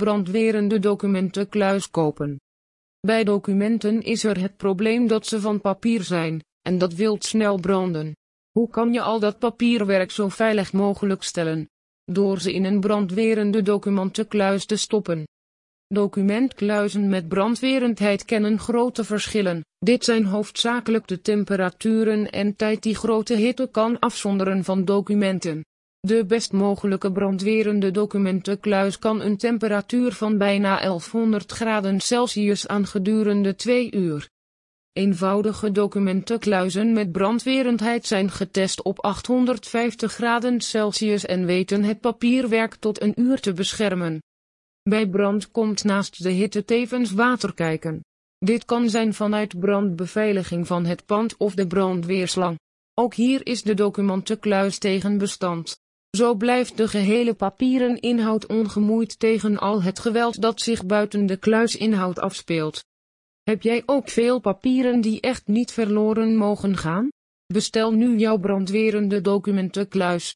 brandwerende documentenkluis kopen. Bij documenten is er het probleem dat ze van papier zijn, en dat wilt snel branden. Hoe kan je al dat papierwerk zo veilig mogelijk stellen? Door ze in een brandwerende documentenkluis te stoppen. Documentkluizen met brandwerendheid kennen grote verschillen. Dit zijn hoofdzakelijk de temperaturen en tijd die grote hitte kan afzonderen van documenten. De best mogelijke brandwerende documentenkluis kan een temperatuur van bijna 1100 graden Celsius aan gedurende 2 uur. Eenvoudige documentenkluizen met brandwerendheid zijn getest op 850 graden Celsius en weten het papierwerk tot een uur te beschermen. Bij brand komt naast de hitte tevens water kijken. Dit kan zijn vanuit brandbeveiliging van het pand of de brandweerslang. Ook hier is de documentenkluis tegen bestand. Zo blijft de gehele papieren inhoud ongemoeid tegen al het geweld dat zich buiten de kluisinhoud afspeelt. Heb jij ook veel papieren die echt niet verloren mogen gaan? Bestel nu jouw brandwerende documentenkluis.